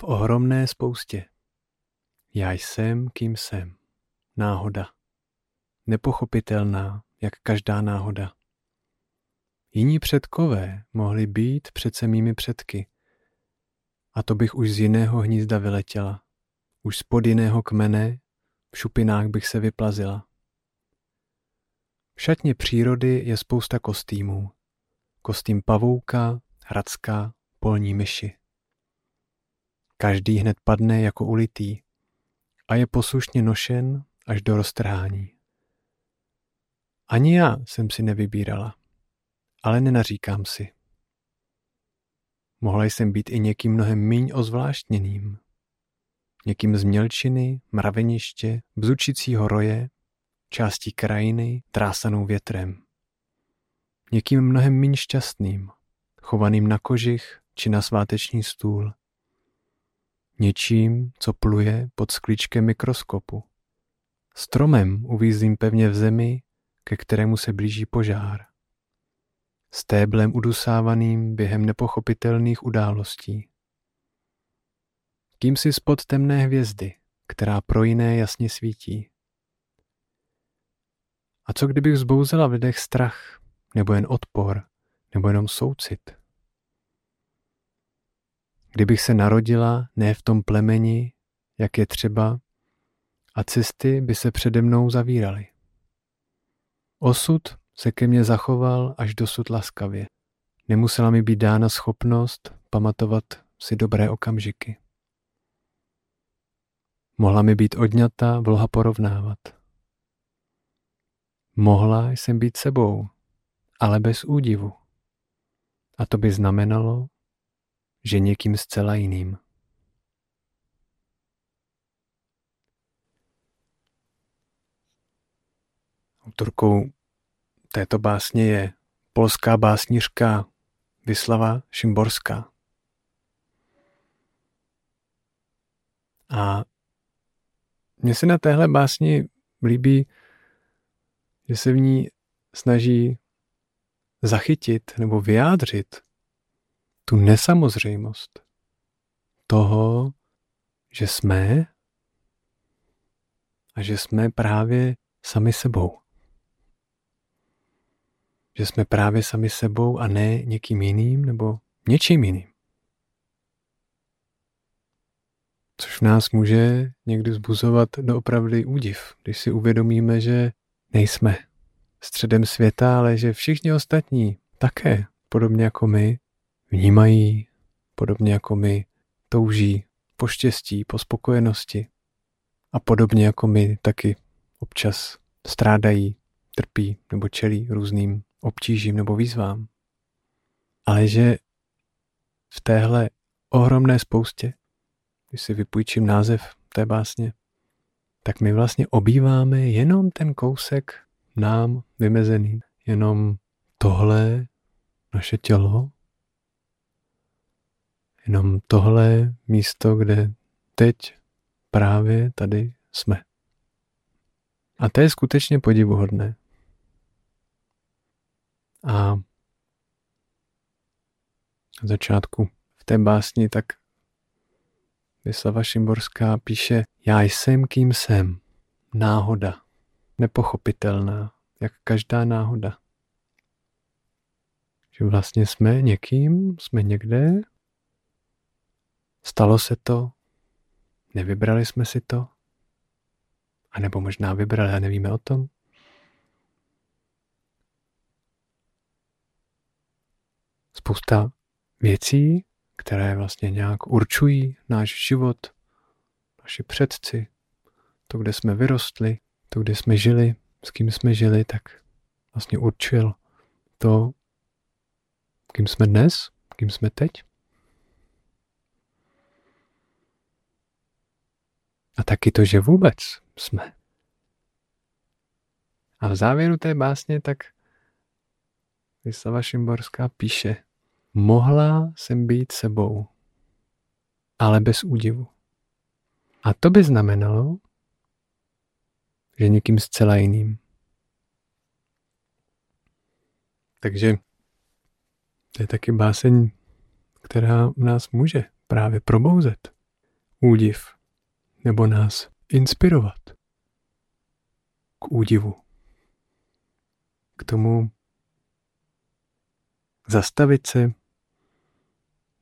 v ohromné spoustě. Já jsem, kým jsem. Náhoda. Nepochopitelná, jak každá náhoda. Jiní předkové mohli být přece mými předky. A to bych už z jiného hnízda vyletěla. Už spod jiného kmene, v šupinách bych se vyplazila. V šatně přírody je spousta kostýmů. Kostým pavouka, hradská, polní myši. Každý hned padne jako ulitý a je poslušně nošen až do roztrhání. Ani já jsem si nevybírala, ale nenaříkám si. Mohla jsem být i někým mnohem míň ozvláštněným. Někým z mělčiny, mraveniště, bzučícího roje, částí krajiny, trásanou větrem. Někým mnohem míň šťastným, chovaným na kožich či na sváteční stůl. Něčím, co pluje pod sklíčkem mikroskopu. Stromem uvízlým pevně v zemi, ke kterému se blíží požár. Stéblem udusávaným během nepochopitelných událostí. Kým si spod temné hvězdy, která pro jiné jasně svítí. A co kdybych zbouzela v lidech strach, nebo jen odpor, nebo jenom soucit? Kdybych se narodila ne v tom plemeni, jak je třeba, a cesty by se přede mnou zavíraly. Osud se ke mně zachoval až dosud laskavě. Nemusela mi být dána schopnost pamatovat si dobré okamžiky. Mohla mi být odňata vlha porovnávat. Mohla jsem být sebou, ale bez údivu. A to by znamenalo, že někým zcela jiným. Autorkou této básně je polská básnířka Vyslava Šimborská. A mně se na téhle básni líbí, že se v ní snaží zachytit nebo vyjádřit tu nesamozřejmost toho, že jsme a že jsme právě sami sebou. Že jsme právě sami sebou a ne někým jiným nebo něčím jiným. Což v nás může někdy zbuzovat doopravdy údiv, když si uvědomíme, že nejsme středem světa, ale že všichni ostatní také, podobně jako my, vnímají, podobně jako my, touží po štěstí, po spokojenosti. A podobně jako my taky občas strádají, trpí nebo čelí různým obtížím nebo výzvám. Ale že v téhle ohromné spoustě, když si vypůjčím název té básně, tak my vlastně obýváme jenom ten kousek nám vymezený. Jenom tohle naše tělo, jenom tohle místo, kde teď právě tady jsme. A to je skutečně podivuhodné. A na začátku v té básni tak Vyslava Šimborská píše Já jsem, kým jsem. Náhoda. Nepochopitelná, jak každá náhoda. Že vlastně jsme někým, jsme někde, stalo se to, nevybrali jsme si to, a nebo možná vybrali a nevíme o tom. Spousta věcí, které vlastně nějak určují náš život, naši předci, to, kde jsme vyrostli, to, kde jsme žili, s kým jsme žili, tak vlastně určil to, kým jsme dnes, kým jsme teď. A taky to, že vůbec jsme. A v závěru té básně tak Vyslava Šimborská píše, mohla jsem být sebou, ale bez údivu. A to by znamenalo, že někým zcela jiným. Takže to je taky báseň, která nás může právě probouzet údiv nebo nás inspirovat k údivu, k tomu zastavit se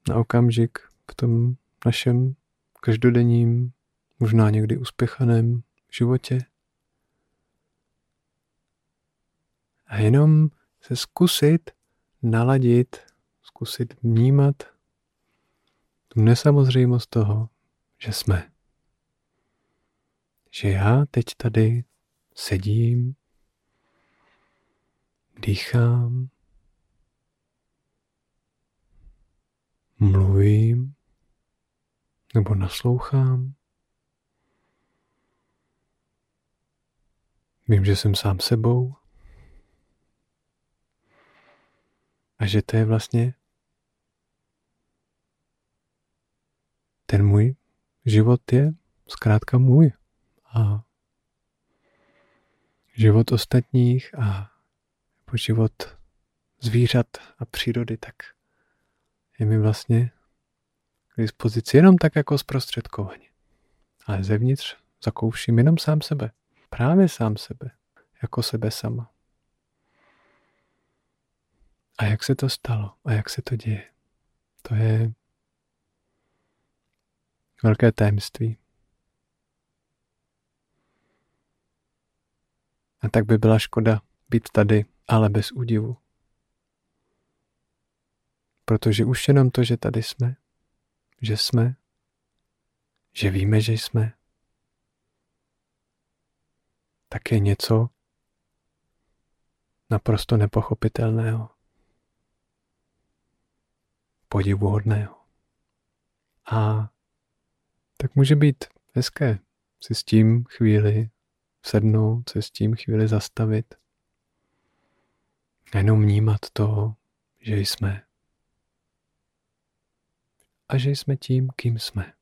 na okamžik v tom našem každodenním, možná někdy uspěchaném životě. A jenom se zkusit naladit, zkusit vnímat tu nesamozřejmost toho, že jsme. Že já teď tady sedím, dýchám, mluvím nebo naslouchám. Vím, že jsem sám sebou a že to je vlastně ten můj život je zkrátka můj a život ostatních a po život zvířat a přírody, tak je mi vlastně k dispozici jenom tak jako zprostředkovaně. Ale zevnitř zakouším jenom sám sebe. Právě sám sebe. Jako sebe sama. A jak se to stalo? A jak se to děje? To je velké tajemství. A tak by byla škoda být tady, ale bez údivu. Protože už jenom to, že tady jsme, že jsme, že víme, že jsme, tak je něco naprosto nepochopitelného, podivuhodného. A tak může být hezké si s tím chvíli sednout, se s tím chvíli zastavit a jenom vnímat to, že jsme a že jsme tím, kým jsme.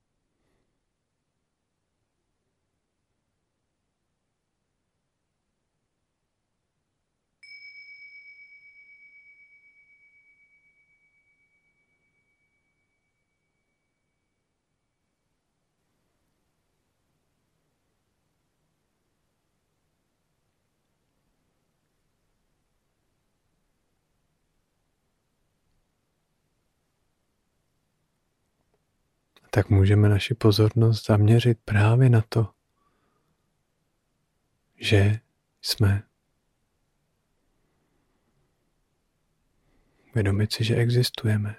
Tak můžeme naši pozornost zaměřit právě na to, že jsme. Vědomit si, že existujeme.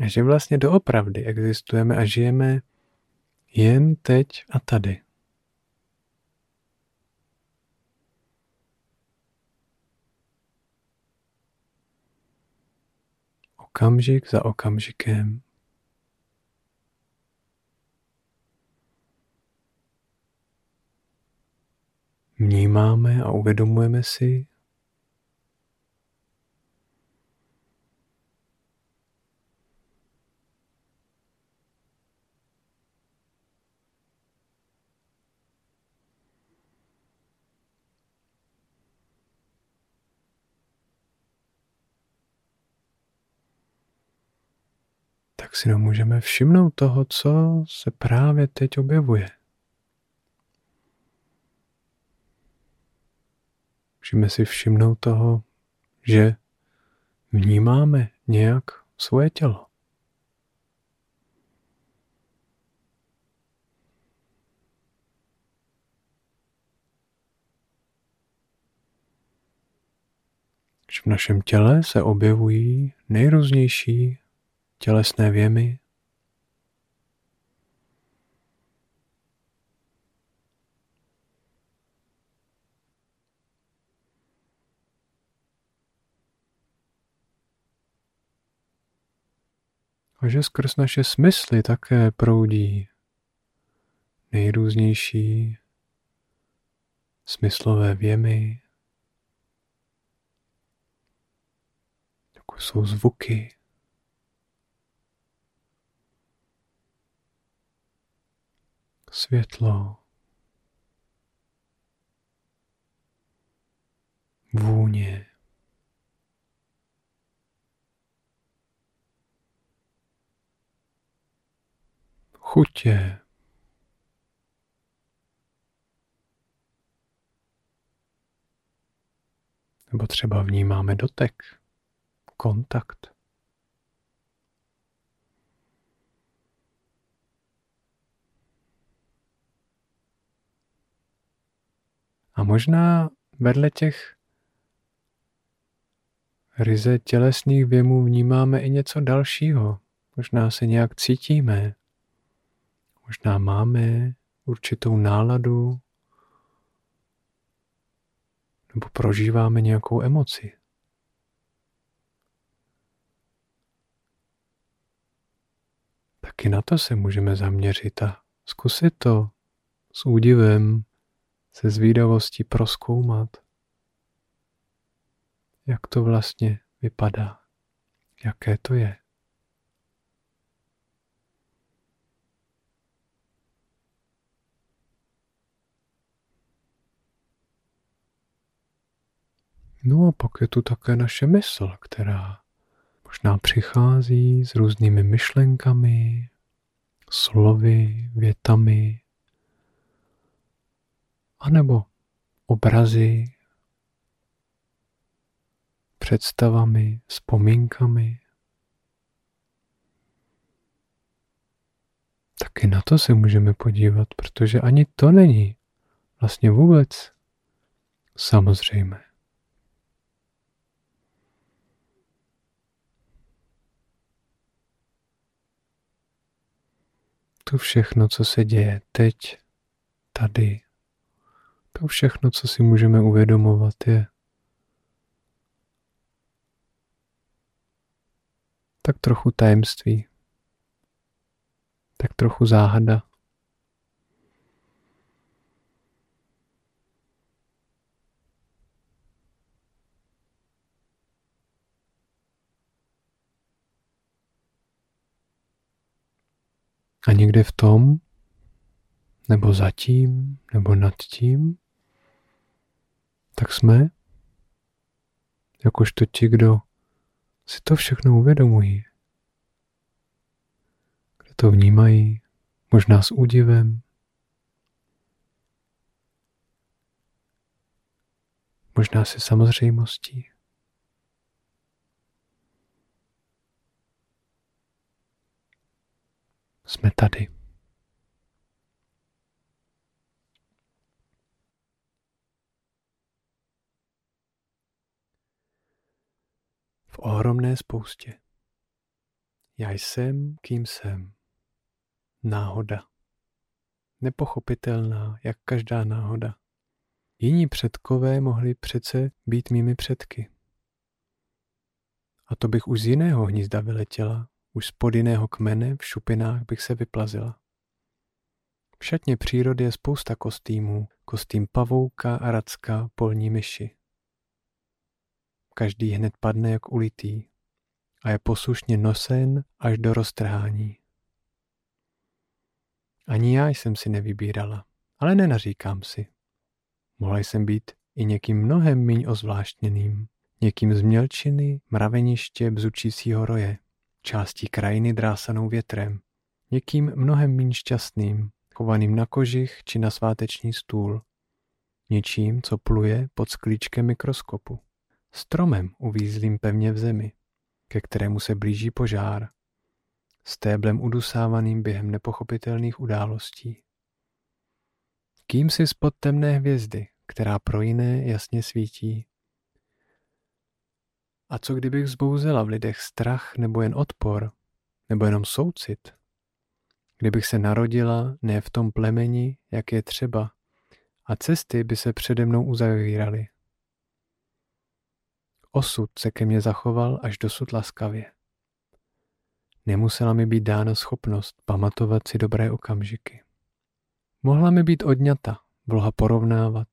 A že vlastně doopravdy existujeme a žijeme jen teď a tady. Okamžik za okamžikem. Vnímáme a uvědomujeme si, si můžeme všimnout toho, co se právě teď objevuje. Můžeme si všimnout toho, že vnímáme nějak svoje tělo. Že v našem těle se objevují nejrůznější tělesné věmy, a že skrz naše smysly také proudí nejrůznější smyslové věmy, jako jsou zvuky, světlo, vůně, chutě, nebo třeba vnímáme dotek, kontakt. A možná vedle těch ryze tělesných věmů vnímáme i něco dalšího. Možná se nějak cítíme. Možná máme určitou náladu nebo prožíváme nějakou emoci. Taky na to se můžeme zaměřit a zkusit to s údivem, se zvídavostí proskoumat, jak to vlastně vypadá, jaké to je. No a pak je tu také naše mysl, která možná přichází s různými myšlenkami, slovy, větami, anebo obrazy, představami, vzpomínkami. Taky na to se můžeme podívat, protože ani to není vlastně vůbec samozřejmé. To všechno, co se děje teď, tady, to všechno, co si můžeme uvědomovat, je tak trochu tajemství, tak trochu záhada. A někde v tom, nebo zatím, nebo nad tím, tak jsme, jakožto ti, kdo si to všechno uvědomují, kdo to vnímají, možná s údivem, možná si samozřejmostí. Jsme tady. v ohromné spoustě. Já jsem, kým jsem. Náhoda. Nepochopitelná, jak každá náhoda. Jiní předkové mohli přece být mými předky. A to bych už z jiného hnízda vyletěla, už spod jiného kmene v šupinách bych se vyplazila. V šatně přírody je spousta kostýmů, kostým pavouka, aracka, polní myši. Každý hned padne jak ulitý a je poslušně nosen až do roztrhání. Ani já jsem si nevybírala, ale nenaříkám si. Mohla jsem být i někým mnohem míň ozvláštněným, někým z mělčiny, mraveniště bzučícího roje, částí krajiny drásanou větrem, někým mnohem míň šťastným, chovaným na kožich či na sváteční stůl, něčím, co pluje pod sklíčkem mikroskopu stromem uvízlým pevně v zemi, ke kterému se blíží požár, stéblem udusávaným během nepochopitelných událostí. Kým si spod temné hvězdy, která pro jiné jasně svítí? A co kdybych zbouzela v lidech strach nebo jen odpor, nebo jenom soucit? Kdybych se narodila ne v tom plemeni, jak je třeba, a cesty by se přede mnou uzavíraly. Osud se ke mně zachoval až dosud laskavě. Nemusela mi být dána schopnost pamatovat si dobré okamžiky. Mohla mi být odňata, vloha porovnávat.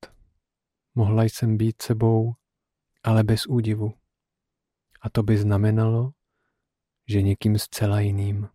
Mohla jsem být sebou, ale bez údivu. A to by znamenalo, že někým zcela jiným.